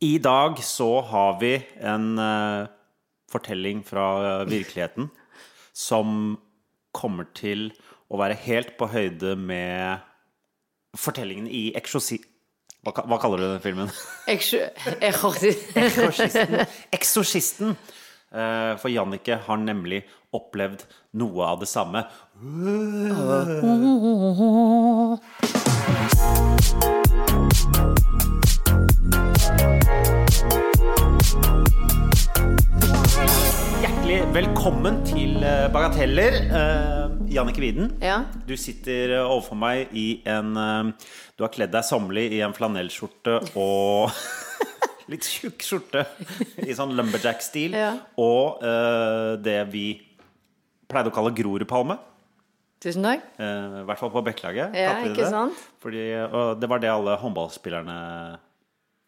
I dag så har vi en uh, fortelling fra eh, virkeligheten som kommer til å være helt på høyde med fortellingen i Exorci... Hva, hva kaller du den filmen? Eksorsisten. Eksorsisten. Eh, For Jannicke har nemlig opplevd noe av det samme. Hjertelig velkommen til eh, Bagateller. Uh, Jannike Widen, Ja. du sitter eh, overfor meg i en uh, Du har kledd deg sommerlig i en flanellskjorte og litt tjukk skjorte i sånn lumberjack-stil. Ja. Og uh, det vi pleide å kalle Grorudpalme. Tusen takk. eh, I hvert fall på Bekkelaget. Ja, ikke det. sant? Fordi, og det var det alle håndballspillerne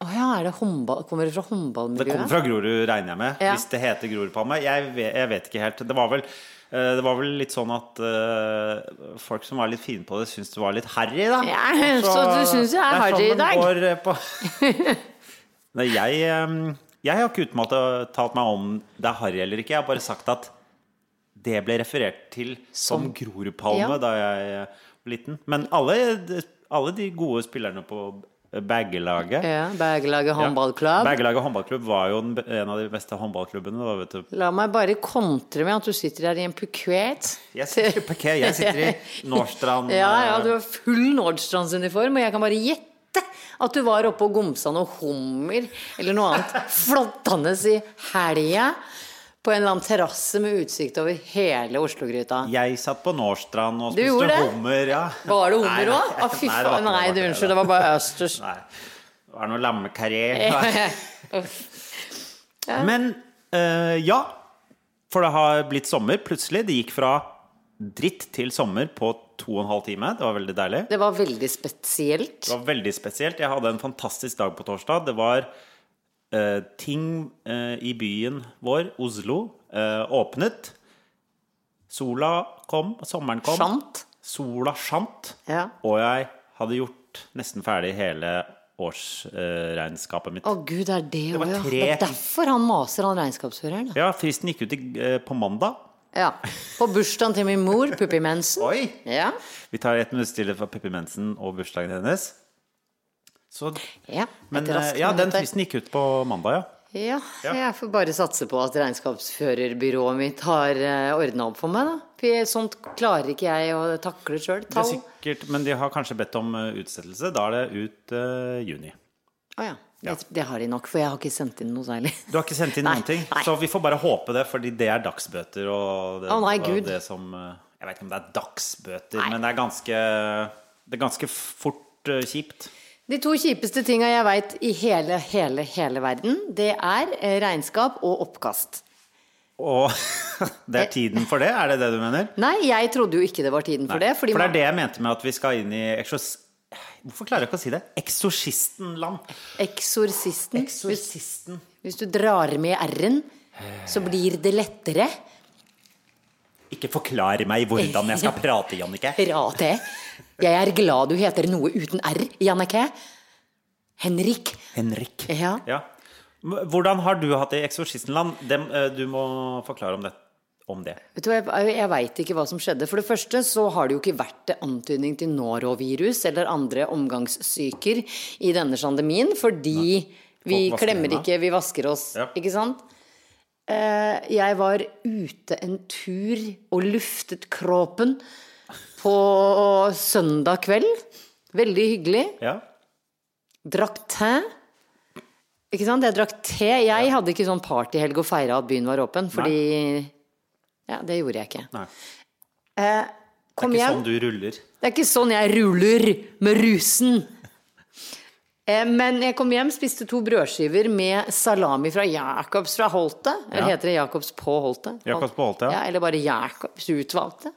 Å ja, er det håndball Kommer det fra håndballmiljøet? Det kommer fra Grorud, regner jeg med. Ja. Hvis det heter Grorudpalme. Jeg, vet- jeg vet ikke helt. Det var vel eh, det var vel litt sånn at uh, folk som var litt fine på det, syntes det var litt harry, da. Ja, så du synes jeg er harry i sånn dag? går, på. Nei, jeg, jeg har ikke uttalt meg om det er harry eller ikke. Jeg har bare sagt at det ble referert til som Som- Grorudpalme Ja. da jeg eh, var liten. Men alle, alle de gode spillerne på Bagelaget. Ja, Bagelaget håndballklubb. Bergelaget håndballklubb var jo en av de beste håndballklubbene. Da, vet du. La meg bare kontre med at du sitter her i en pukett. Jeg sitter i parkett, jeg sitter i Nordstrand. Ja, ja, eh, du har full Nordstrandsuniform, og jeg kan bare gjette at du var oppe og gomsa noe hummer eller noe annet flottende i helga på en eller annen terrasse med utsikt over hele Oslo-gryta. Jeg satt på Nordstrand og spiste hummer. Ja. Var det hummer òg? Å, fy faen. Nei, du, unnskyld, det. var bare østers. Nei. Det var noe lammekaré. Men eh, ja. For det har blitt sommer plutselig. Det gikk fra dritt til sommer på to og en halv time. Det var veldig deilig. Det var veldig spesielt. Det var veldig spesielt. Jeg hadde en fantastisk dag på torsdag. Det var eh, ting eh, i byen vår, Oslo, eh, åpnet. Sola kom, sommeren kom. Sjant. Sola sjant. Ja. Og jeg hadde gjort nesten ferdig hele årsregnskapet mitt. Å gud, det er det var òg, ja. tre Det er derfor han maser, han regnskapsføreren. Ja, fristen gikk ut i, eh, på mandag. Ja. På bursdagen til min mor, Puppi Mensen. Oi! Ja. Vi tar et minutt stille for Puppi Mensen og bursdagen hennes. Så, ja. men eh, ja, den fristen gikk ut på mandag, ja. Ja, Ja. jeg får bare satse på at regnskapsførerbyrået mitt har ordna opp for meg, da. For sånt klarer ikke jeg å takle sjøl. Det er sikkert, men de har kanskje bedt om eh, utsettelse. Da er det ut uh, juni. Å ja. Det, det har de nok, for jeg har ikke sendt inn noe særlig. Du har ikke sendt inn Nei, noen ting, nei. så vi får bare håpe det, fordi det er dagsbøter og det, Å, nei, og Gud. det som eh, Jeg vet ikke om det er dagsbøter, Nei. men det er ganske Det er ganske fort uh, kjipt. De to kjipeste tinga jeg veit i hele, hele, hele verden, det er eh, regnskap og oppkast. Og det er tiden for det? Er det det du mener? Nei, jeg trodde jo ikke det var tiden for det. Fordi for det er det jeg mente med at vi skal inn i eksos... Hvorfor klarer jeg ikke å si det? Eksorsistenland. Eksorsisten. Hvis, Eksorsisten. hvis du drar med r-en, så blir det lettere. Ikke forklar meg hvordan jeg skal prate, Jannicke. Rate. Jeg er glad du heter noe uten r, Jannicke. Henrik. Henrik. Ja. Ja. Hvordan har du hatt det i Eksorsistenland? Dem, eh, Du må forklare om det. Om det. Vet du, jeg, jeg veit ikke hva som skjedde. For det første så har det jo ikke vært antydning til norovirus eller andre omgangssyker i denne pandemien, fordi vi klemmer ikke, vi vasker oss. Ja. Ikke sant? Eh, Jeg var ute en tur og luftet kroppen på søndag kveld. Veldig hyggelig. Ja. Drakk te. Ikke sant? Jeg drakk te. Jeg hadde ikke sånn partyhelg og feira at byen var åpen, fordi Ja, det gjorde jeg ikke. Nei. Eh, Det er ikke hjem. sånn du ruller. Det er ikke sånn jeg ruller med rusen. Eh, men jeg kom hjem, spiste to brødskiver med salami fra Jacobs fra Holte. Eller Ja. heter det Jacobs på Holte? Jacobs på Holte, ja. ja. Eller bare Jacobs utvalgte.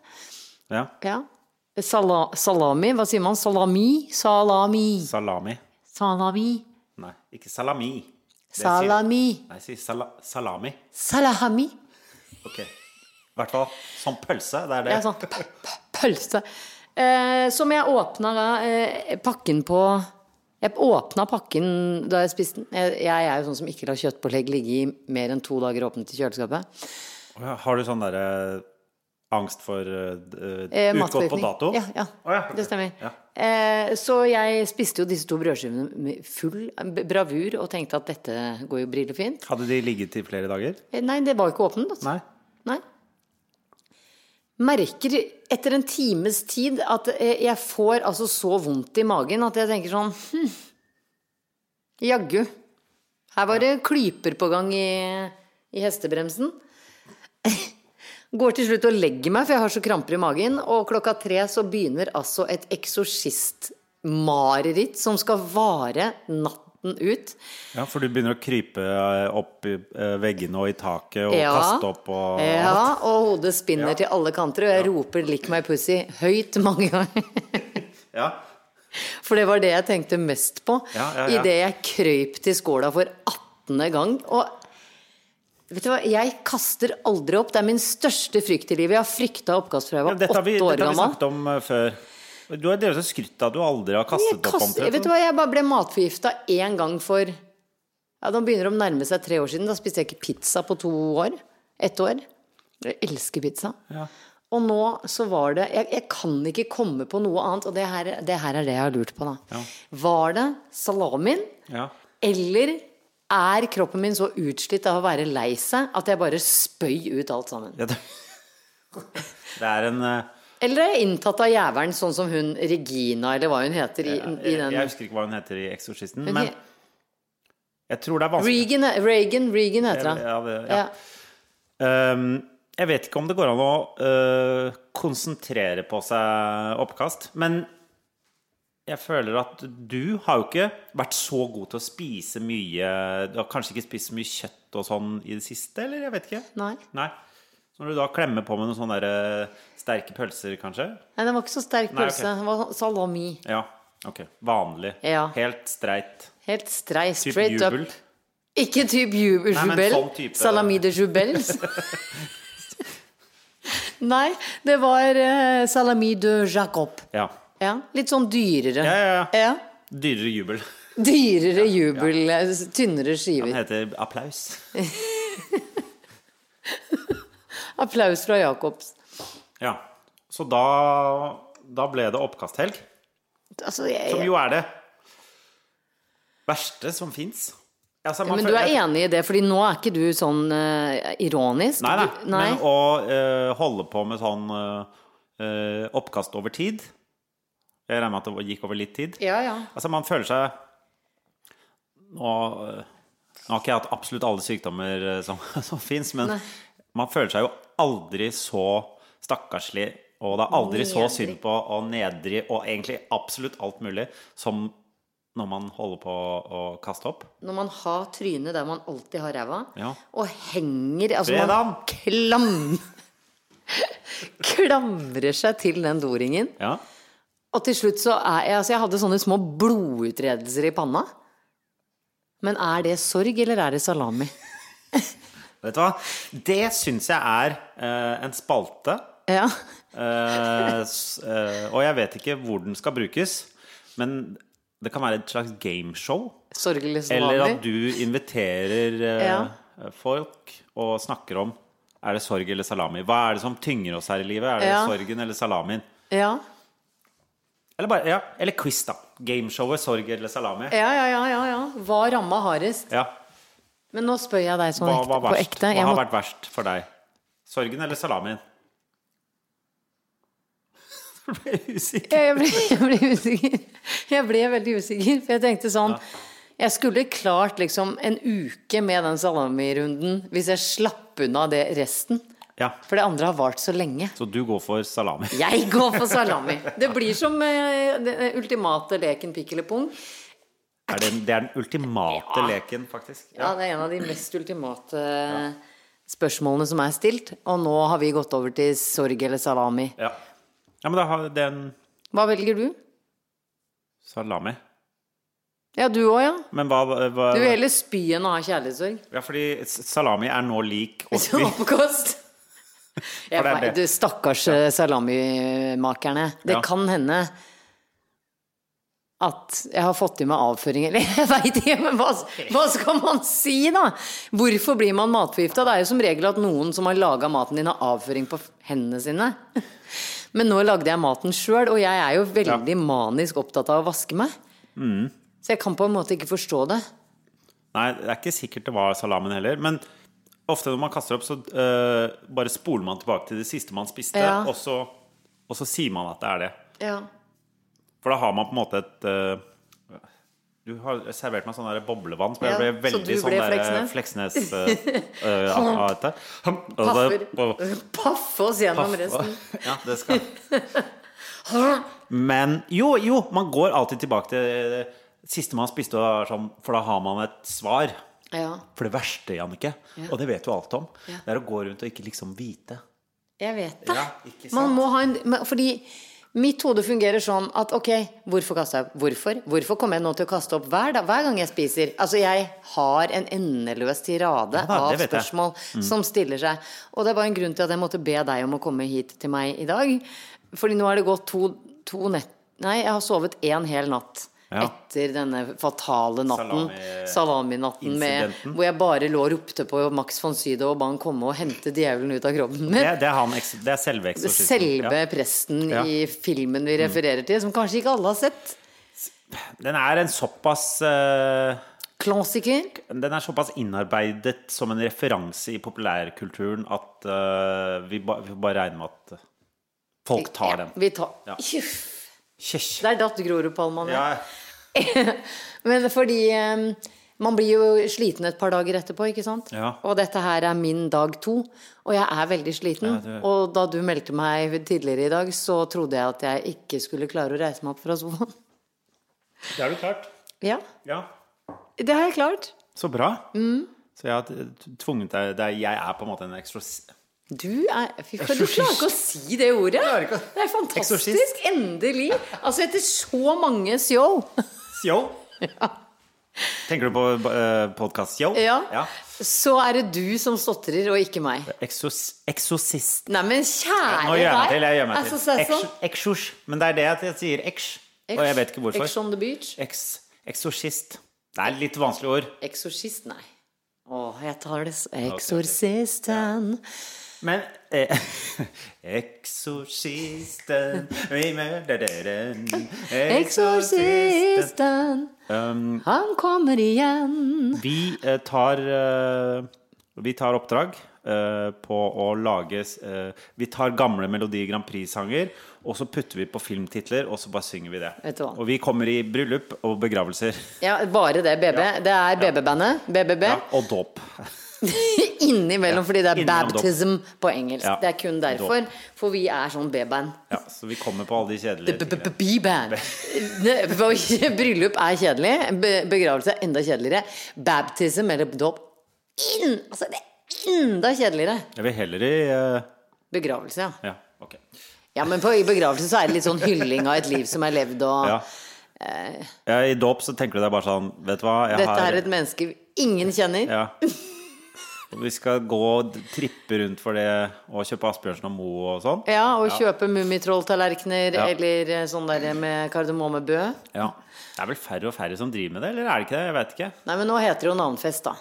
Ja. Ja. Sala salami, hva sier man? Salami? Salami. Salami. Salami. Nei, ikke salami. Det sier- Salami. Nei, si sala salami. Salami. Ok. I hvert fall som pølse. Det er det. Ja, sånn pølse. Eh, som jeg åpna eh, pakken på Jeg åpna pakken da jeg spiste den. Jeg, jeg er jo sånn som ikke lar kjøttpålegg ligge i mer enn to dager åpent i kjøleskapet. Har du sånn derre angst for uh, Eh, utgått på dato? Ja, ja. Oh, ja, det stemmer. Eh, så jeg spiste jo disse to brødskivene med full bravur og tenkte at dette går jo brillefint. Hadde de ligget i flere dager? Eh, Nei, det var jo ikke åpent. Altså. Nei. Nei. Merker etter en times tid at jeg får altså så vondt i magen at jeg tenker sånn hm, Jaggu. Her var det klyper på gang i, i hestebremsen. Går til slutt og legger meg, for jeg har så kramper i magen. Og klokka tre så begynner altså et eksorsistmareritt som skal vare natten ut. Ja, for du begynner å krype eh, opp i eh, veggene og i taket og Ja. kaste opp og Ja, og hodet spinner Ja. til alle kanter, og jeg roper 'lick my pussy' høyt mange ganger. Ja. For det var det jeg tenkte mest på Ja, ja, ja. idet jeg krøyp til skåla for 18. gang. Og vet du hva, jeg kaster aldri opp. Det er min største frykt i livet. Jeg har frykta oppkast fra jeg var åtte år gammel. dette har vi snakket om eh, før. Du har drevet og skrytt av at du aldri har kastet kaster, opp omtrent. vet du hva, jeg bare ble matforgifta én gang for Ja, Nå begynner det å nærme seg tre år siden. Da spiste jeg ikke pizza på to år. Ett år. Jeg elsker pizza. Ja. Og nå så var det jeg, jeg kan ikke komme på noe annet, og det her, det her er det jeg har lurt på, da. Ja. Var det salamien, Ja. eller er kroppen min så utslitt av å være lei seg at jeg bare spøy ut alt sammen? Ja, det, det er en uh... Eller er jeg inntatt av jævelen, sånn som hun Regina, eller hva hun heter i, i jeg, den jeg husker ikke hva hun heter i 'Eksorsisten', men jeg tror det er vanskelig. Reagan, Reagan, Reagan heter han. Ja, det, ja. Ja. Um, jeg vet ikke om det går an å uh, konsentrere på seg oppkast, men jeg føler at du har jo ikke vært så god til å spise mye Du har kanskje ikke spist så mye kjøtt og sånn i det siste, eller? Jeg vet ikke. Nei. Nei. Så når du da klemmer på med noen sånne der, øh, sterke pølser, kanskje? Nei, det var ikke så sterk Nei, ok. pølse. Det var salami. Ja, ok. Vanlig. Ja. Helt streit. Helt streit. Typ straight jubel. up. Ikke type jubel, Nei, men jubel. sånn type- Salami de jubels. Nei, det var uh, salami de Jacob. Ja. Ja, litt sånn dyrere. Ja, ja, ja. Dyrere jubel. Dyrere jubel, Tynnere tynnere Den heter applaus. Applaus fra Jacobs. Ja. Så da, da ble det oppkasthelg. Altså, jeg, Som jo er det verste som fins. Altså, men du er enig i det, fordi nå er ikke du sånn uh, ironisk. Nei, nei. Du- nei. Men å uh, holde på med sånn uh, oppkast over tid Jeg regner med at det gikk over litt tid. Ja, ja. Altså, man føler seg Nå, eh, nå har ikke jeg hatt absolutt alle sykdommer eh, som, som fins, men Nei. man føler seg jo aldri så stakkarslig, og det er aldri så synd på og nedrig og egentlig absolutt alt mulig som når man holder på å kaste opp. Når man har trynet der man alltid har ræva, Ja. og henger Altså man klam, klamrer seg til den doringen. Ja. Og til slutt så er jeg Altså, jeg hadde sånne små blodutredelser i panna. Men er det sorg, eller er det salami? Vet du hva? Det syns jeg er eh, en spalte. Ja. Eh, s- eh, og jeg vet ikke hvor den skal brukes, men det kan være et slags gameshow. Sorg eller Eller at du inviterer eh, Ja. folk og snakker om Er det sorg eller salami? Hva er det som tynger oss her i livet? Er det Ja. sorgen eller salamien? Ja. Eller, bare, ja, eller quiz, da. Gameshowet sorg eller salami. ja, ja, ja, ja, ja. Hva ramma hardest? Ja. Men nå spør jeg deg sånn Hva ekte, var på verst? ekte. Hva Jeg, har må, vært verst for deg? Sorgen eller salamien? Du ble usikker. jeg, ble, jeg ble usikker. Jeg ble veldig usikker, for jeg tenkte sånn Jeg skulle klart liksom en uke med den salamirunden hvis jeg slapp unna det resten. Ja, For det andre har vart så lenge. så du går for salami. Jeg går for salami. Det blir som eh, den ultimate leken pikk eller pung. Er det, det er den ultimate Ja. leken, faktisk. Ja, det er en av de mest ultimate spørsmålene som er stilt. Og nå har vi gått over til sorg eller salami. Ja, ja men da har den Hva velger du? salami. Ja, du òg, ja. Men hva, hva Du vil heller spy enn å ha kjærlighetssorg. Ja, fordi salami er nå lik å Som oppkost. Jeg det du, stakkars salamimakerne. Det Ja. kan hende at jeg har fått i meg avføring, eller jeg veit ikke, men hva, hva skal man si, da? Hvorfor blir man matforgifta? Det er jo som regel at noen som har laga maten din, har avføring på hendene sine. Men nå lagde jeg maten sjøl, og jeg er jo veldig manisk opptatt av å vaske meg. Så jeg kan på en måte ikke forstå det. Nei, det er ikke sikkert det var salamen heller. Men ofte når man kaster opp, så uh, bare spoler man tilbake til det siste man spiste, Ja. og, så, og så sier man at det er det. Ja. For da har man på en måte et uh, Du har servert meg sånn der boblevann, så jeg ble så veldig sånn ble der Fleksnes? Fleksnes øh, av dette. Paffer. Paffe oss gjennom Paffer. resten. Ja, det skal Men jo, jo, man går alltid tilbake til det siste man spiste, sånn, for da har man et svar. Ja, For det verste, Jannicke, og det vet du alt om, Ja. det er å gå rundt og ikke liksom vite. jeg vet det. Ja. Man må ha en Fordi mitt hode fungerer sånn at ok, hvorfor kaste jeg opp? Hvorfor? Hvorfor kommer jeg nå til å kaste opp hver, dag, hver gang jeg spiser? Altså, jeg har en endeløs tirade Ja da, av spørsmål mm. som stiller seg. Og det var en grunn til at jeg måtte be deg om å komme hit til meg i dag. Fordi nå har det gått to, to nett... Nei, jeg har sovet én hel natt. Ja. Etter denne fatale natten. Salami- Salaminatten med. Hvor jeg bare lå og ropte på Max von Sydow og ba han komme og hente djevelen ut av kroppen min. Det, det, er, han, det er selve eksorsisten. Selve presten Ja. Mm. i filmen vi refererer til, som kanskje ikke alle har sett. Den er en såpass uh... Klassiker. Den er såpass innarbeidet som en referanse i populærkulturen at uh, vi, ba, vi bare regner med at folk tar den. Vi tar Ja. Kjøsj. Der datt Groruddpalmen ned. Ja, Men fordi um, man blir jo sliten et par dager etterpå, ikke sant? Ja. Og dette her er min dag to, og jeg er veldig sliten. Ja, er... Og da du meldte meg tidligere i dag, så trodde jeg at jeg ikke skulle klare å reise meg opp fra sofaen. det har du klart. Ja, Ja. det har jeg klart. Så bra. Mm. Så jeg har tvunget deg er, Jeg er på en måte en ekstros... Du er Fy faen, du klarer ikke å si det ordet! Det er fantastisk! Endelig! Altså, etter så mange show. Yo. Tenker du på uh, podkast Yo? Ja. Så er det du som stotrer, og ikke meg. Eksosist eksorsist. Nei, men kjære Nå gjør jeg meg til. Jeg gjør meg Altså, til. sånn. Eksjors. Men det er det at jeg sier eks. Og jeg vet ikke hvorfor. Ex on the beach. Eksorsist. Det er litt vanskelig ord. Eksorsist, nei. Å, jeg tar det Eksorsisten. Men eh, Eksorsisten vi møter den Eksorsisten. Um, Han kommer igjen. vi eh, tar eh, Vi tar oppdrag eh, på å lage eh, Vi tar gamle Melodi Grand Prix-sanger, og så putter vi på filmtitler, og så bare synger vi det. Vet du hva? Og vi kommer i bryllup og begravelser. Ja, bare det, BB. Det er BB-bandet. BBB. Ja, og dåp. Innimellom, fordi det er baptism baptism på engelsk. Ja, Det er kun derfor. For vi er sånn B-band. Ja, så vi kommer på alle de kjedelige tingene. B-band. Bryllup er kjedelig. Begravelse er enda kjedeligere. Baptism eller dåp inn, altså det er enda kjedeligere. Jeg vil heller i uh... Begravelse, ja. Ja, okay. Ja, men på, i begravelse så er det litt sånn hylling av et liv som er levd, og Ja. Ja, I dåp så tenker du deg bare sånn Vet du hva, dette har er et menneske ingen kjenner. Ja. Vi skal gå og trippe rundt for det og kjøpe Asbjørnsen og Moe og sånn. Ja, og kjøpe mummitrolltallerkener Ja. eller eh, sånn der med kardemommebø. Ja. Det er vel færre og færre som driver med det, eller er det ikke det? Jeg vet ikke. Nei, men nå heter det jo navnfest, da.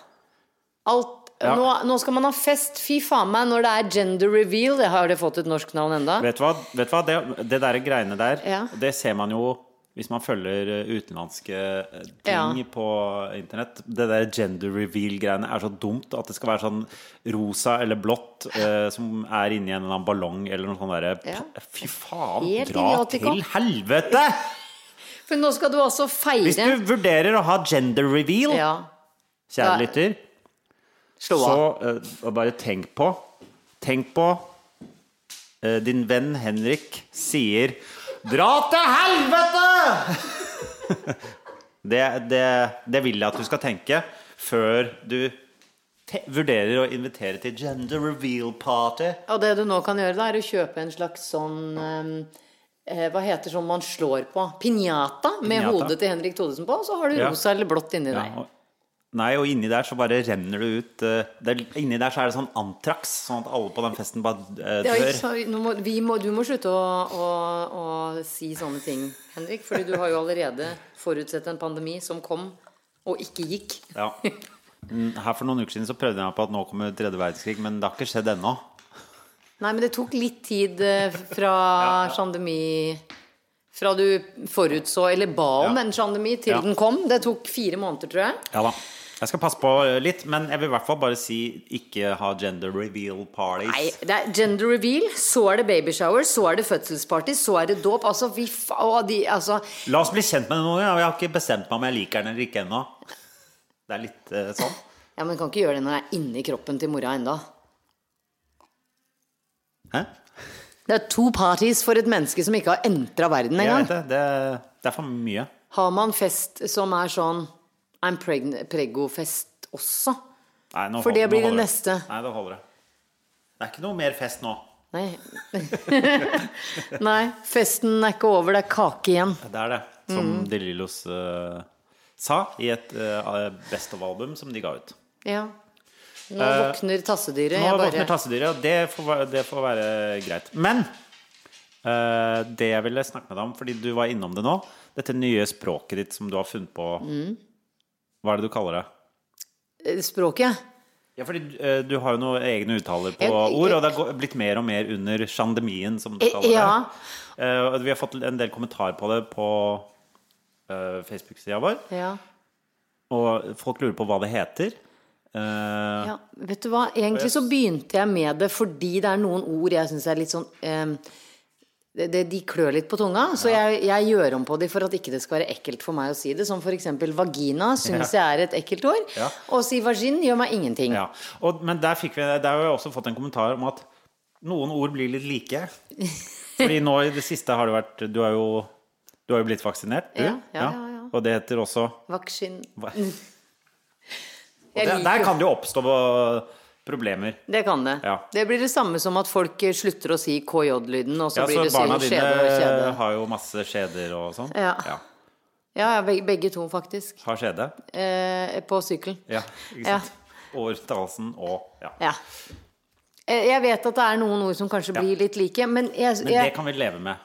Alt Ja. nå, nå skal man ha fest, fy faen meg, når det er gender reveal. Det har det fått et norsk navn enda? Vet du hva, vet du hva? Det, det der greiene der, Ja. det ser man jo hvis man følger eh, utenlandske eh, ting Ja. på internett. Det der gender reveal-greiene er så dumt at det skal være sånn rosa eller blått eh, som er inni en eller annen ballong eller noe sånt derre Ja. Fy faen, Helt dra idiotico. til helvete! For nå skal du også feire Hvis du vurderer å ha gender reveal, Ja, kjære lytter, så eh, bare tenk på Tenk på eh, din venn Henrik sier Dra til helvete! det, det, det vil jeg at du skal tenke før du te vurderer å invitere til gender reveal party. Og det du nå kan gjøre, da, er å kjøpe en slags sånn eh, eh, Hva heter sånn man slår på? Piñata med Piñata. hodet til Henrik Thodesen på, og så har du Ja. rosa eller blått inni Ja, deg. Nei, og inni der så bare renner det ut eh, det, er- Inni der så er det sånn antrax, sånn at alle på den festen bare Ja, dør. så, må, vi må, du må slutte å, å, å si sånne ting, Henrik. Fordi du har jo allerede forutsett en pandemi som kom og ikke gikk. Ja. Mm, Her for noen uker siden så prøvde jeg meg på at nå kommer tredje verdenskrig, men det har ikke skjedd ennå. Nei, men det tok litt tid eh, fra pandemi Fra du forutså, eller ba om Ja. en pandemi, til Ja. den kom. Det tok fire måneder, tror jeg. Ja da. Jeg skal passe på litt, men jeg vil i hvert fall bare si ikke ha gender reveal parties. Nei, det er gender reveal, så er det babyshower, så er det fødselsparty, så er det dåp. Altså, vi fa... de, altså, La oss bli kjent med noen. Ja. Jeg har ikke bestemt meg om jeg liker den eller ikke ennå. Det er litt uh, sånn. ja, men kan ikke gjøre det når jeg er inni kroppen til mora enda. Hæ? Det er to parties for et menneske som ikke har entra verden engang. det. det. Det er for mye. Har man fest som er sånn I'm pregn- prego-fest også? Nei, nå For det blir det neste. Nei, da holder det. Det er ikke noe mer fest nå. Nei. Nei, festen er ikke over, det er kake igjen. Det er det. Som Mm. De Lillos uh, sa i et uh, Best of-album som de ga ut. Ja. Nå våkner tassedyret. Eh, Nå Jeg våkner bare tassedyret, og det får, være- det får være greit. Men uh, det jeg ville snakke med deg om, fordi du var innom det nå Dette nye språket ditt som du har funnet på Mm. Hva er det du kaller det? Språket. Ja, fordi eh, du har jo noen egne uttaler på Jeg- jeg- ord, og det har blitt mer og mer under sjandemien, som du Eh, kaller ja. det. Uh, vi har fått en del kommentarer på det på uh, Facebook-sida vår, Ja. og folk lurer på hva det heter. Eh, ja. Vet du hva, egentlig så begynte jeg med det fordi det er noen ord jeg syns er litt sånn eh, det, det, De klør litt på tunga, så jeg, jeg gjør om på de for at ikke det skal være ekkelt for meg å si det. Som eksempel vagina syns jeg er et ekkelt ord. Ja. Å si vagin gjør meg ingenting. Ja, og, men der, fikk vi, der har vi også fått en kommentar om at noen ord blir litt like. Fordi nå i det siste har det vært Du har jo, du har jo blitt vaksinert, du. Ja, ja, ja, ja. Og det heter også Vaksin der, der kan det jo oppstå eh, problemer. Det kan det. Ja. Det blir det samme som at folk slutter å si KJ-lyden, og så Ja, blir så det barna sykt dine og kjede. har jo masse skjeder og sånn. Ja. ja. Ja, begge, begge to, faktisk. Har skjede. Eh, på sykkel. Ja, ikke sant. Halsen og ja. Ja. Eh, Jeg vet at det er noen ord som kanskje blir litt like, men, jeg, Men det kan vi leve med.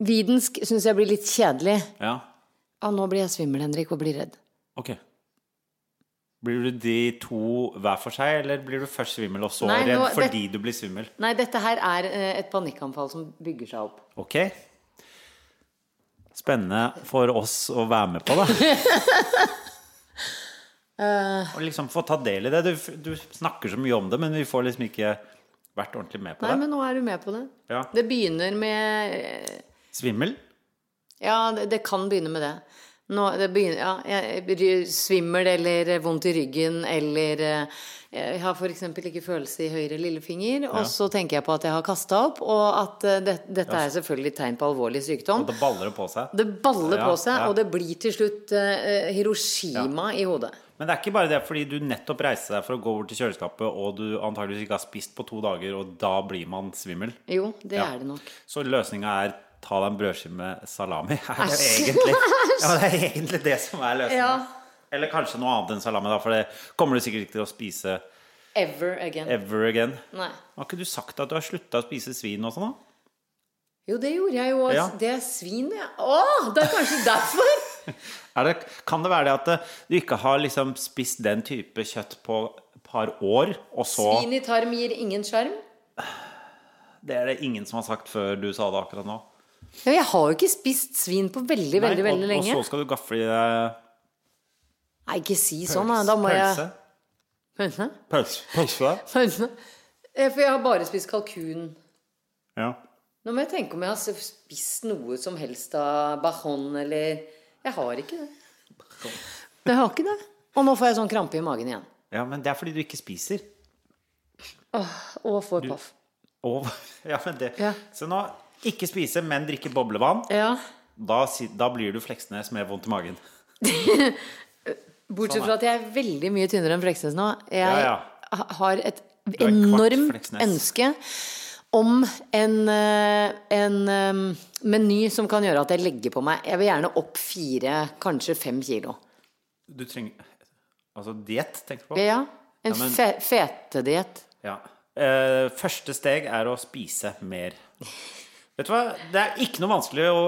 Widensk syns jeg blir litt kjedelig. Ja, Ah, nå blir jeg svimmel, Henrik, og blir redd. ok. Blir du de to hver for seg, eller blir du først svimmel og så Nei, redd nå- fordi du blir svimmel? Nei, dette her er eh, et panikkanfall som bygger seg opp. Ok. Spennende for oss å være med på, da. Og liksom få ta del i det. Du, du snakker så mye om det, men vi får liksom ikke vært ordentlig med på Nei, det. men nå er du med på det. Ja. Det begynner med eh, Svimmel? Ja, det, det kan begynne med det. Nå, det begynner, ja, jeg svimmel eller vondt i ryggen eller eh, Jeg har f.eks. ikke følelse i høyre lillefinger, og så tenker jeg på at jeg har kasta opp, og at eh, det, dette er selvfølgelig tegn på alvorlig sykdom. Og det baller på seg. Det baller Ja, på seg, ja. og det blir til slutt uh, Hiroshima i hodet. Men det er ikke bare det fordi du nettopp reiste deg for å gå over til kjøleskapet, og du antageligvis ikke har spist på to dager, og da blir man svimmel. Jo, det Ja. er det nok. Så løsninga er ta deg en brødskive med salami. Er det, egentlig, ja, det er egentlig det som er løsningen. Ja. Eller kanskje noe annet enn salami, da, for det kommer du sikkert ikke til å spise Ever again. ever again. Har ikke du sagt at du har slutta å spise svin og sånn, da? Jo, det gjorde jeg jo. Ja. Det er svin, ja. Å, det er kanskje derfor! Er det, kan det være det at eh, du ikke har liksom spist den type kjøtt på et par år, og så Svin i tarm gir ingen sjarm. Det er det ingen som har sagt før du sa det akkurat nå. Ja, jeg har jo ikke spist svin på veldig, veldig, Nei, veldig og, lenge. Og så skal du gafle i deg Nei, ikke si sånn, da. Da må pølse. jeg Pølse? Pølse? Pølse? Pølse? For jeg har bare spist kalkun. Ja. Nå må jeg tenke om jeg har spist noe som helst av bajon eller Jeg har ikke det. Jeg har ikke det. Og nå får jeg sånn krampe i magen igjen. ja, men det er fordi du ikke spiser. Åh, Og får paff. Og, ja, men det. Ja. Så nå ikke spise, men drikke boblevann. Ja. Da, da blir du Fleksnes med vondt i magen. Bortsett fra at jeg er veldig mye tynnere enn Fleksnes nå. Jeg Ja, ja. har et enormt ønske om en, eh, en eh, meny som kan gjøre at jeg legger på meg Jeg vil gjerne opp fire, kanskje fem kilo. Du trenger Altså diett, tenker du på? Ja. En Ja, men- fe fetediett. Ja. Eh, første steg er å spise mer. Vet du hva? Det er ikke noe vanskelig å,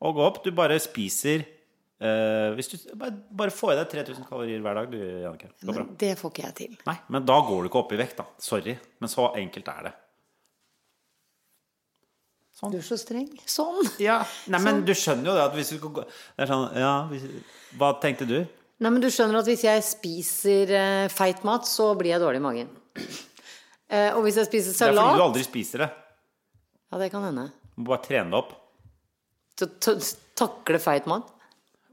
å gå opp. Du bare spiser eh, hvis du, bare, bare få i deg 3000 kalorier hver dag, du, Jannicke. Det går bra. Men det får ikke jeg til. Nei, men da går du ikke opp i vekt, da. Sorry. Men så enkelt er det. Du er så streng. Sånn. Ja, Nei, men du skjønner jo det at hvis du gå Det er sånn, ja hvis, Hva tenkte du? Nei, men du skjønner at hvis jeg spiser eh, feit mat, så blir jeg dårlig i magen. Eh, og hvis jeg spiser Det er fordi du aldri spiser det. Ja, det kan hende. Må bare trene deg opp. Så takle feit mat.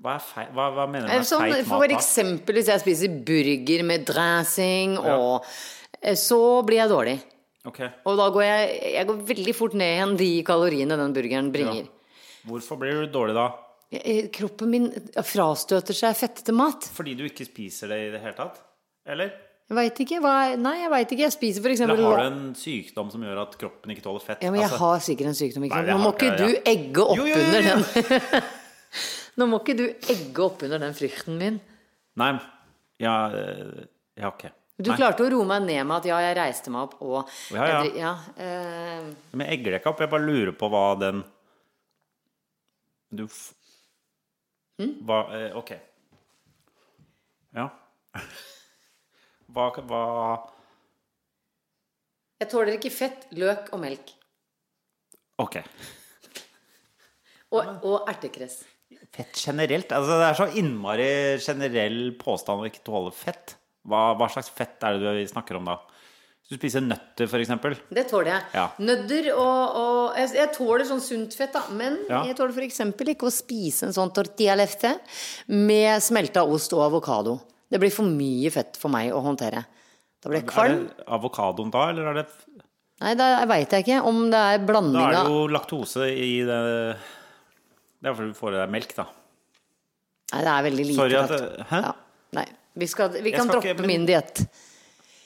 Hva, er fei, hva, hva mener du Eh, med Sånn, feit for mat? da? eksempel hvis jeg spiser burger med dressing, og eh, så blir jeg dårlig. Ok, Og da går jeg, jeg går veldig fort ned igjen de kaloriene den burgeren bringer. Hvorfor blir du dårlig da? Eh, Kroppen min frastøter seg fettete mat. Fordi du ikke spiser det i det hele tatt? Eller? Jeg veit ikke. Hva nei, jeg veit ikke. Jeg spiser for Eller har du en sykdom som gjør at kroppen ikke tåler fett? Ja, men jeg Altså, har sikkert en sykdom. Ikke Nei? Nå må ikke ikke du ja. egge opp Jo, jo, jo, under den. Nå må ikke du egge opp under den frykten min. Nei, ja, øh, ja ok. Du Nei, klarte å roe meg ned med at ja, jeg reiste meg opp og Ja, ja. Jeg, ja eh, Men jeg egger deg ikke opp. Jeg bare lurer på hva den Du. Hm? Hva eh, Ok. Ja. Hva, hva jeg tåler ikke fett, løk og melk. Ok. Og, og ertekress. Fett generelt? Altså, det er så innmari generell påstand å ikke tåle fett. Hva, hva slags fett er det du snakker om da? Hvis du spiser nøtter, eksempel. Det tåler jeg. Ja. Nødder og, og jeg, jeg tåler sånn sunt fett, da. Men Ja. jeg tåler f.eks. ikke å spise en sånn tortilla lefte med smelta ost og avokado. Det blir for mye fett for meg å håndtere. Da blir jeg Er det avokadoen da, eller er det Nei, da veit jeg ikke om det er Da er det jo laktose i det Det er fordi du får i deg melk, da. Nei, det er veldig lite Sorry at det- Hæ? Ja. Nei. Vi, skal, vi kan droppe ikke- men- min diett.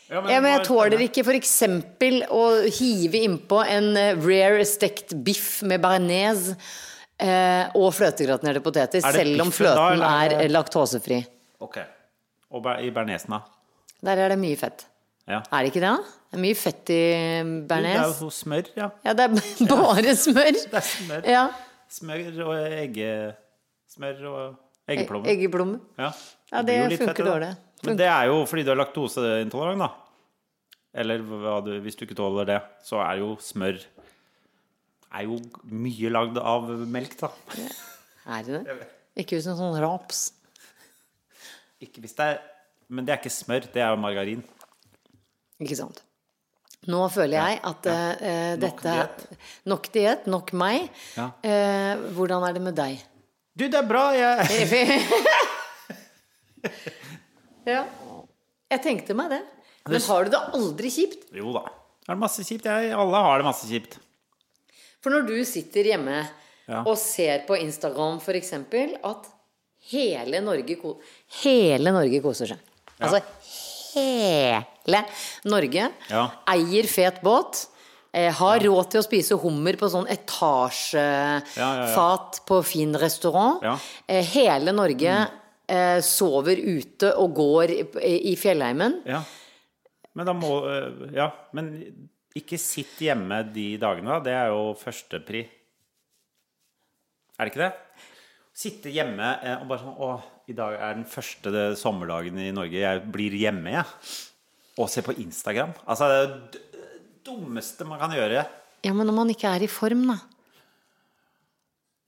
Ja, Ja, men jeg tåler ikke f.eks. å hive innpå en eh, rare stekt biff med bearnés eh, og fløtegratinerte poteter, Er selv om fløten da, er laktosefri. Ok. Og i bearnésen, da? Der er det mye fett. Ja. Er det ikke det? Det er mye fett i Det er jo smør, ja. Ja, det er bare smør. Det er smør. Ja. Smør og egge... Smør og eggeplomme. Eggeplomme. Ja, Ja, det, det funker fett, dårlig. dårlig. Men det er jo fordi du er laktoseintolerant, da. Eller du, hvis du ikke tåler det, så er jo smør er jo mye lagd av melk, da. Er det det? Ikke uten sånn raps. Ikke hvis det er Men det er ikke smør, det er jo margarin. Ikke sant. Nå føler jeg at eh, Nok dette. Nok diett, nok meg. Ja. Uh, hvordan er det med deg? Du, det er bra! Jeg ja. Jeg tenkte meg det. Men har du det aldri kjipt? Jo da. Det er masse kjipt. Jeg, alle har det masse kjipt. For når du sitter hjemme Ja. og ser på Instagram f.eks. at hele Norge, hele Norge koser seg. Altså hele Norge Ja. eier fet båt. Eh, har råd til å spise hummer på sånn etasjefat Ja, ja, ja. på fin restaurant. Ja. Eh, hele Norge eh, sover ute og går i, i fjellheimen. Ja. Men da må øh, Ja, men ikke sitt hjemme de dagene, da. Det er jo førstepri. Er det ikke det? Sitte hjemme eh, og bare sånn Å, i dag er den første sommerdagen i Norge. Jeg blir hjemme, jeg. Og se på Instagram. Altså, det er det dummeste man kan gjøre. Ja, men når man ikke er i form, da.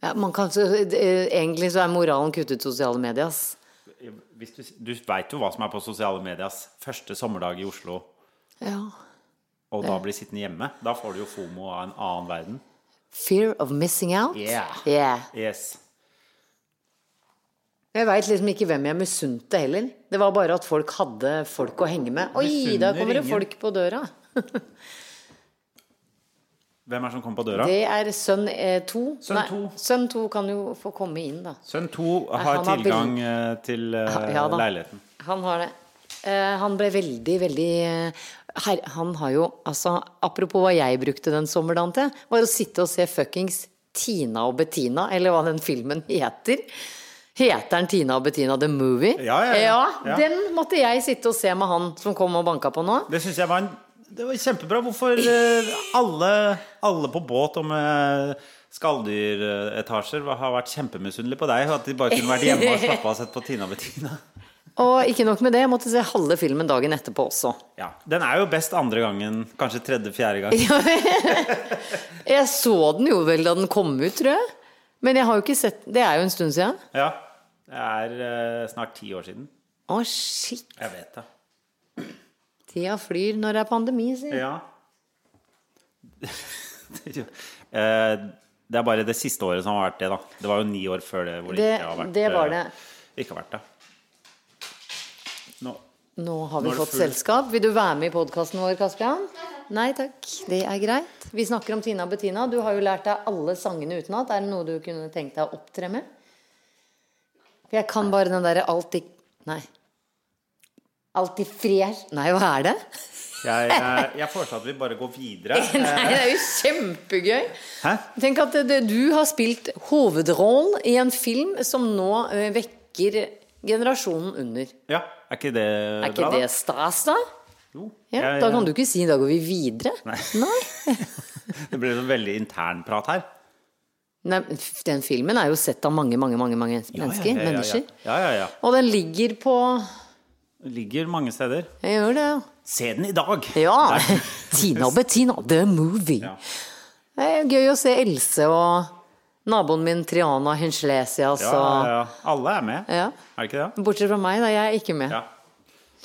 Ja, man kan, så, eh, egentlig så er moralen kuttet sosiale medier. ass. Hvis du du veit jo hva som er på sosiale medias første sommerdag i Oslo, Ja. og da blir sittende hjemme. Da får du jo fomo av en annen verden. Fear of missing out? Yeah. Yeah. Yes. Jeg veit liksom ikke hvem jeg misunte heller. Det var bare at folk hadde folk å henge med. Oi, da kommer det folk på døra. Hvem er det som kom på døra? Det er sønn eh, to. Sønn Nei, to. sønn to kan jo få komme inn, da. Sønn to har har tilgang eh, til eh, Ja leiligheten. Han har det. Eh, han ble veldig, veldig eh, her, Han har jo altså Apropos hva jeg brukte den sommerdagen til, var å sitte og se fuckings Tina og Bettina, eller hva den filmen heter. Heter den Tina og Bettina The Movie? Ja, ja, ja. Ja. Den måtte jeg sitte og se med han som kom og banka på nå. Det syns jeg var en Det var kjempebra. Hvorfor eh, alle, alle på båt og med skalldyretasjer har vært kjempemisunnelige på deg. At de bare kunne vært hjemme og slappa av og sett på Tina og Bettina. Og ikke nok med det, jeg måtte se halve filmen dagen etterpå også. Ja, Den er jo best andre gangen, kanskje tredje-fjerde gang. Jeg så den jo vel da den kom ut, tror jeg. Men jeg har jo ikke sett Det er jo en stund siden. Ja. Det er eh, snart ti år siden. Å, shit. Jeg vet det. Tida flyr når det er pandemi, si. Ja. Eh, det er bare det siste året som har vært det, da. Det var jo ni år før det hvor det, Det, ikke har vært det var det. eh, Ikke har vært det. Nå. Nå har vi det fått selskap. Vil du være med i podkasten vår, Kaspian? Nei takk. Det er greit. Vi snakker om Tina og Bettina. Du har jo lært deg alle sangene utenat. Er det noe du kunne tenkt deg å opptre med? For jeg kan bare den derre alltid Nei. Alltid fresh Nei, hva er det? Jeg, jeg, jeg foreslår at vi bare går videre. Nei, det er jo kjempegøy. Hæ? Tenk at det, du har spilt hovedrollen i en film som nå ø, vekker generasjonen under. Ja, er ikke det bra, da? Er ikke det stas, da? Jo. Ja, Jeg- Da kan du ikke si 'da går vi videre'. Nei. Nei. Det blir en veldig internprat her. Nei, den filmen er jo sett av mange, mange mange, mange mennesker. ja, ja, ja, Mennesker. Ja, ja, ja. Og den ligger på ligger mange steder. Jeg gjør det, ja. Se den i dag! Ja! Tina og Bettina, the movie. Ja. Det er gøy å se Else og naboen min Triana Hinslesias Ja, ja, og ja. Alle er med. ja. Er det ikke det? Bortsett fra meg, da. Jeg er ikke med. Ja.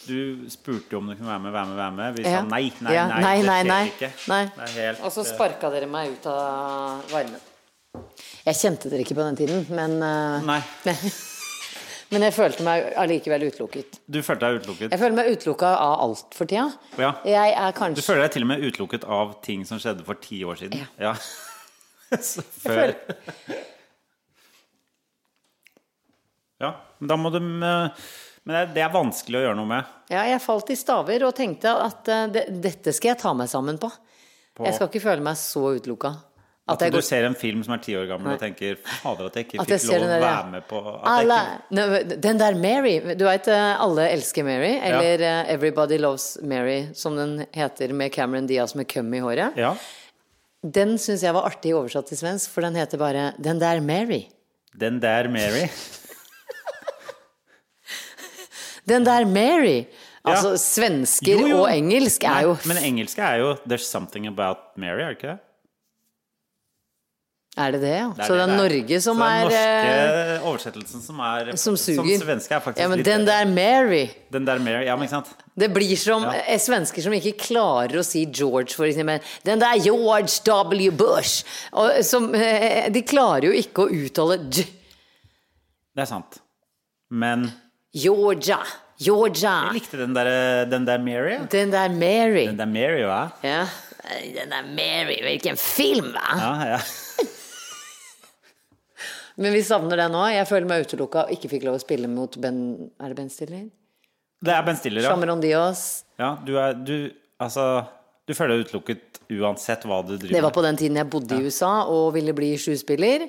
Du spurte om du kunne være med, være med, være med. Vi Ja. sa nei, nei, Ja, nei. nei, det skjer nei. ikke. Nei. Det er helt Og så eh, sparka dere meg ut av varmen. Jeg kjente dere ikke på den tiden, men eh, Nei. Men jeg følte meg allikevel utelukket. Du følte deg utelukket? Jeg føler meg utelukka av alt for tida. Ja. Jeg er Du føler deg til og med utelukket av ting som skjedde for ti år siden? Ja. Så før føler- Ja, men da må du Men det- det er vanskelig å gjøre noe med. Ja, jeg falt i staver og tenkte at eh, det, dette skal jeg ta meg sammen på. På- Jeg skal ikke føle meg så utelukka. At, At du går ser en film som er ti år gammel Nei. og tenker Fader, at jeg ikke At fikk jeg lov å være ja. med på alle, ikke, Den der Mary Du veit Alle elsker Mary, eller eh, Everybody Loves Mary, som den heter med Cameron Diaz med køm i håret. Ja. Den syns jeg var artig oversatt til svensk, for den heter bare Den der Mary. Den der Mary. Den der Mary! Altså, Ja. svensker Jo, jo. og engelsk er Nei, jo Men engelsk er jo 'There's something about Mary', er det ikke det? Er det det, ja? Det Så det er det Norge som Så er den eh, norske oversettelsen som er Som suger. Som svenske er faktisk Ja, men litt den der Mary Den der Mary, ja, men ikke sant? Det blir som ja. svensker som ikke klarer å si George, for eksempel. Den der George W. Bush. Og, som, eh, de klarer jo ikke å uttale J. Det er sant. Men Georgia. Georgia. jeg likte den der, den der Mary. Den der Mary. Den der Mary, hva? Ja. Den der Mary, hvilken film, hva? Ja, ja. Men vi savner det nå. Jeg føler meg utelukka og ikke fikk lov å spille mot Ben Er det Ben Stiller? Det er Ben Stiller, ja. Cameron Diaz. ja du er Du, altså Du føler deg utelukket uansett hva du driver Det var på den tiden jeg bodde i USA og ville bli sjuspiller.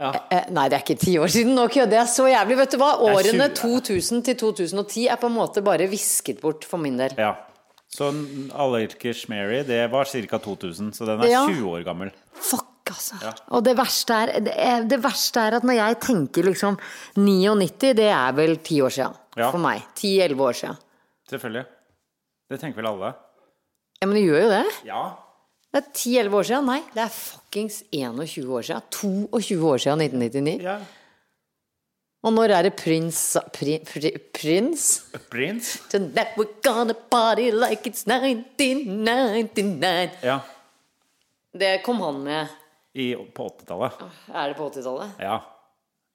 Ja. Eh, Nei, det er ikke ti år siden. Nå kødder jeg så jævlig. Vet du hva? Årene 2000 til 2010 er på en måte bare visket bort for min del. Ja. Så Allerkers Mary, det var ca. 2000, så den er Ja. 20 år gammel. Fuck, altså. Ja. Og det verste, er, det, er, det verste er at når jeg tenker liksom 99, det er vel ti år siden. Ja. For meg. 10-11 år siden. Selvfølgelig. Det tenker vel alle. Ja, men det gjør jo det. Ja. Det er 10-11 år siden. Nei, det er fuckings 21 år siden. 22 år siden 1999. ja. Og når er det prins Prins pri, Prins? Tonight we're gonna party like it's 1999. Ja. Det kom han med. I, på 80-tallet. Er det på 80-tallet? Ja.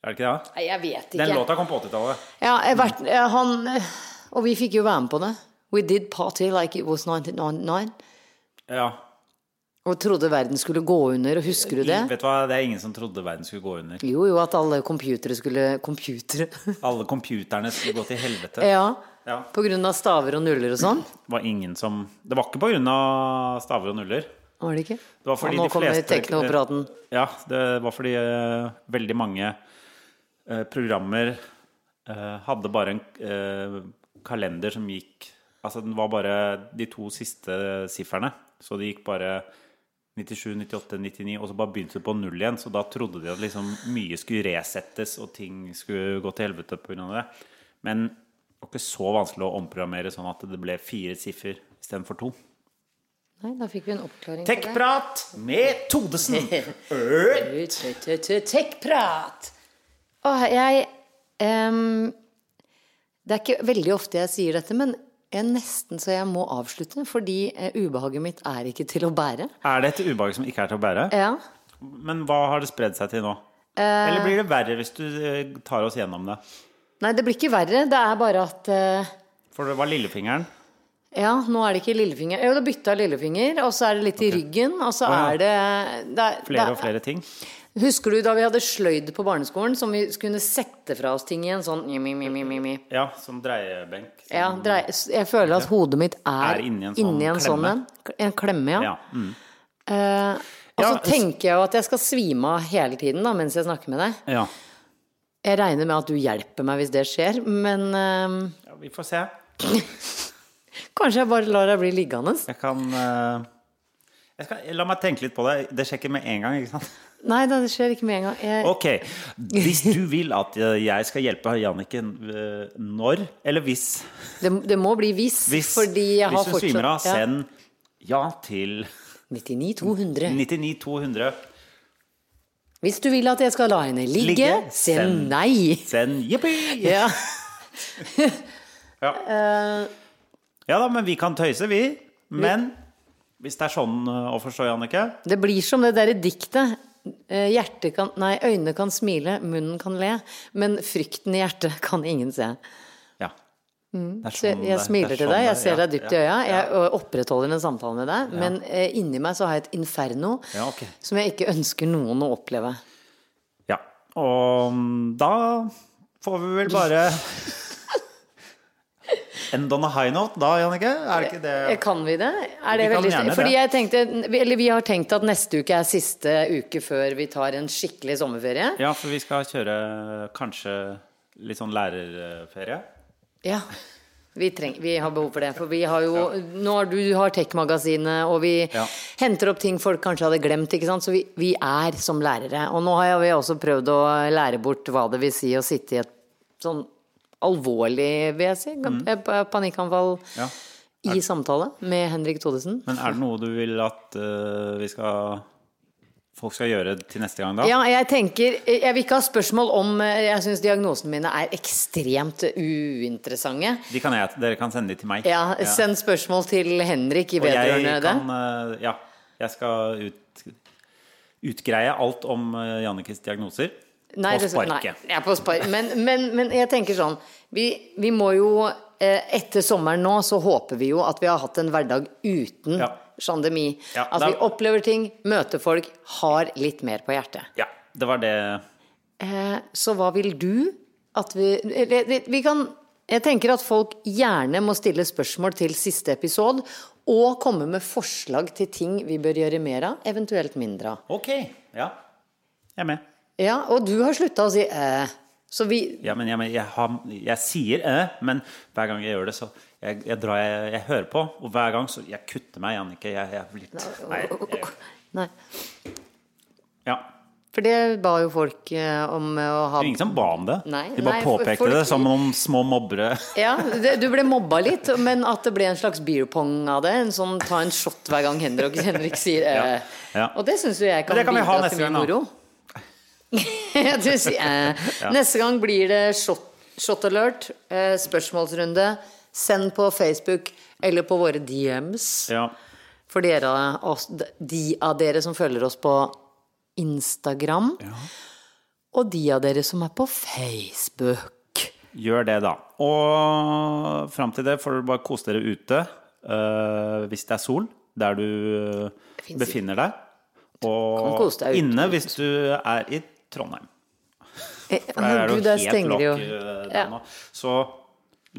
Er det ikke det? Nei, jeg vet ikke. Den låta kom på 80-tallet. Ja, vært, han Og vi fikk jo være med på det. We did party like it was 1999. Ja. Og trodde verden skulle gå under, og husker du det? Vet du hva, Det er ingen som trodde verden skulle gå under. Jo, jo, at alle computere skulle Computere? Alle computerne skulle gå til helvete. ja. Ja. På grunn av staver og nuller og sånn? Det var ingen som Det var ikke på grunn av staver og nuller. Var det ikke? Det var fordi og nå de kommer fleste- teknopraten. Ja, det var fordi uh, veldig mange uh, programmer uh, hadde bare en eh, kalender som gikk Altså den var bare de to siste sifrene. Så det gikk bare 97, 98, 99, og så bare begynte det på null igjen. Så da trodde de at liksom mye skulle resettes, og ting skulle gå til helvete pga. det. Men det var ikke så vanskelig å omprogrammere sånn at det ble fire siffer istedenfor to. Nei, da fikk vi en oppklaring. Tekkprat med Todesen! Tekkprat! Åh, jeg um, Det er ikke veldig ofte jeg sier dette, men jeg nesten så jeg må avslutte. Fordi eh, ubehaget mitt er ikke til å bære. Er det et ubehag som ikke er til å bære? Ja. Men hva har det spredd seg til nå? Eller blir det verre hvis du eh, tar oss gjennom det? Nei, det blir ikke verre. Det er bare at uh, For det var lillefingeren. Ja, nå er det ikke lillefinger. Jo, det bytta lillefinger, og så er det litt i ryggen, og så ja. er det, det, er- Flere og flere ting. Husker du da vi hadde sløyd på barneskolen, som vi kunne sette fra oss ting i en sånn mi, mi, mi, mi, mi, mi. Ja, som dreiebenk. Som- Ja, dreie, jeg føler at hodet mitt er, Er inni en sånn inni en sånn klemme. en. En klemme, ja. Ja. Mm. Eh, og Ja, så tenker jeg jo at jeg skal svime av hele tiden da, mens jeg snakker med deg. ja. Jeg regner med at du hjelper meg hvis det skjer, men eh, ja. Vi får se. kanskje jeg bare lar deg bli liggende. Jeg kan eh, jeg skal, La meg tenke litt på det. Det skjer ikke med en gang, ikke sant? Nei det skjer ikke med en gang. Jeg, Ok. Hvis du vil at jeg skal hjelpe Jannicke eh, når, eller hvis det, det må bli hvis, Hvis, fordi jeg har hvis fortsatt svimer av, send ja til 99 200. 99 200. Hvis du vil at jeg skal la henne ligge, Ligge, send send. nei. Send jippi! Ja. Ja. ja da, men vi kan tøyse, vi. Men hvis det er sånn eh, å forstå, Jannicke Det blir som det derre diktet. Eh, Hjertet kan Nei, øynene kan smile, munnen kan le, men frykten i hjertet kan ingen se. Ja. Det er Så jeg, sånn jeg smiler det er til sånn deg, jeg ser ja, deg dypt i øya. Jeg ja. opprettholder en samtale med deg, men eh, inni meg så har jeg et inferno Ja, ok. som jeg ikke ønsker noen å oppleve. Ja. Og mm, da får vi vel bare End on a high note da, Jannicke? Er det ikke det? Eh, Kan vi det? Er det Vi veldig gjerne Fordi jeg tenkte Eller vi har tenkt at neste uke er siste uke før vi tar en skikkelig sommerferie. Ja, for vi skal kjøre kanskje litt sånn lærerferie. Ja. Vi, treng, vi har behov for det. For vi har jo Nå har du har Tech-magasinet, og vi Ja. henter opp ting folk kanskje hadde glemt, ikke sant. Så vi, vi er som lærere. Og nå har vi også prøvd å lære bort hva det vil si å sitte i et sånn alvorlig, vil jeg si, eh, panikkanfall Mm. Ja. i samtale med Henrik Thodesen. Men er det noe du vil at uh, vi skal folk skal gjøre til neste gang, da? Ja, jeg tenker Jeg vil ikke ha spørsmål om eh, Jeg syns diagnosene mine er ekstremt uinteressante. De kan jeg, dere kan sende de til meg. Ja, send spørsmål til Henrik i Og vedrørende det. kan Ja, jeg skal ut, utgreie alt om Jannikes diagnoser. Nei, på sparket. Nei, på spark. Men, men, men jeg tenker sånn vi, vi må jo eh, Etter sommeren nå så håper vi jo at vi har hatt en hverdag uten Ja. pandemi. Ja, at da- vi opplever ting, møter folk, har litt mer på hjertet. Ja, det var det. Eh, så hva vil du at vi- Vi kan Jeg tenker at folk gjerne må stille spørsmål til siste episode, og komme med forslag til ting vi bør gjøre mer av, eventuelt mindre av. Ok. Ja. Jeg er med. Ja, og du har slutta å si æ. Så vi Ja, men jeg, men jeg, har, jeg sier æ, men hver gang jeg gjør det, så jeg, jeg, drar, jeg, hører på. Og hver gang så Jeg kutter meg, Jannicke. Jeg, jeg blir Nei. Jeg, Nei. ja. For det ba jo folk eh, om eh, å ha ingen som ba om det. Nei, De bare nei, påpekte folk- det som noen små mobbere. Ja, det, du ble mobba litt, men at det ble en slags beer pong av det. En sånn ta en shot hver gang Henrik, Henrik sier eh. Ja, ja. Og det syns jo jeg kan, Men det kan vi ha bidra neste til mye moro. du eh, ja. Neste gang blir det shot, shot alert, eh, spørsmålsrunde. Send på Facebook eller på våre DMs. Ja. For dere, oss, de av dere som følger oss på Instagram, og de av dere som er på Facebook. Gjør det, da. Og fram til det får dere bare kose dere ute uh, hvis det er sol der du eh, befinner deg. Og inne hvis du er i Trondheim. Eh, For der er det jo helt lokk eh, Ja. nå. Så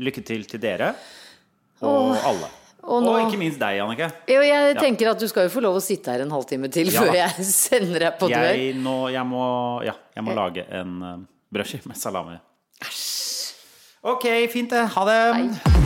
lykke til til dere og alle. og Og, ikke minst deg, Jannicke. Jo, jeg tenker at du skal jo få lov å sitte her en halvtime til Ja før jeg sender deg på dør. Jeg, nå, jeg må, ja, jeg må lage en, eh, brødskive med salami. Ok, fint det. Ha det.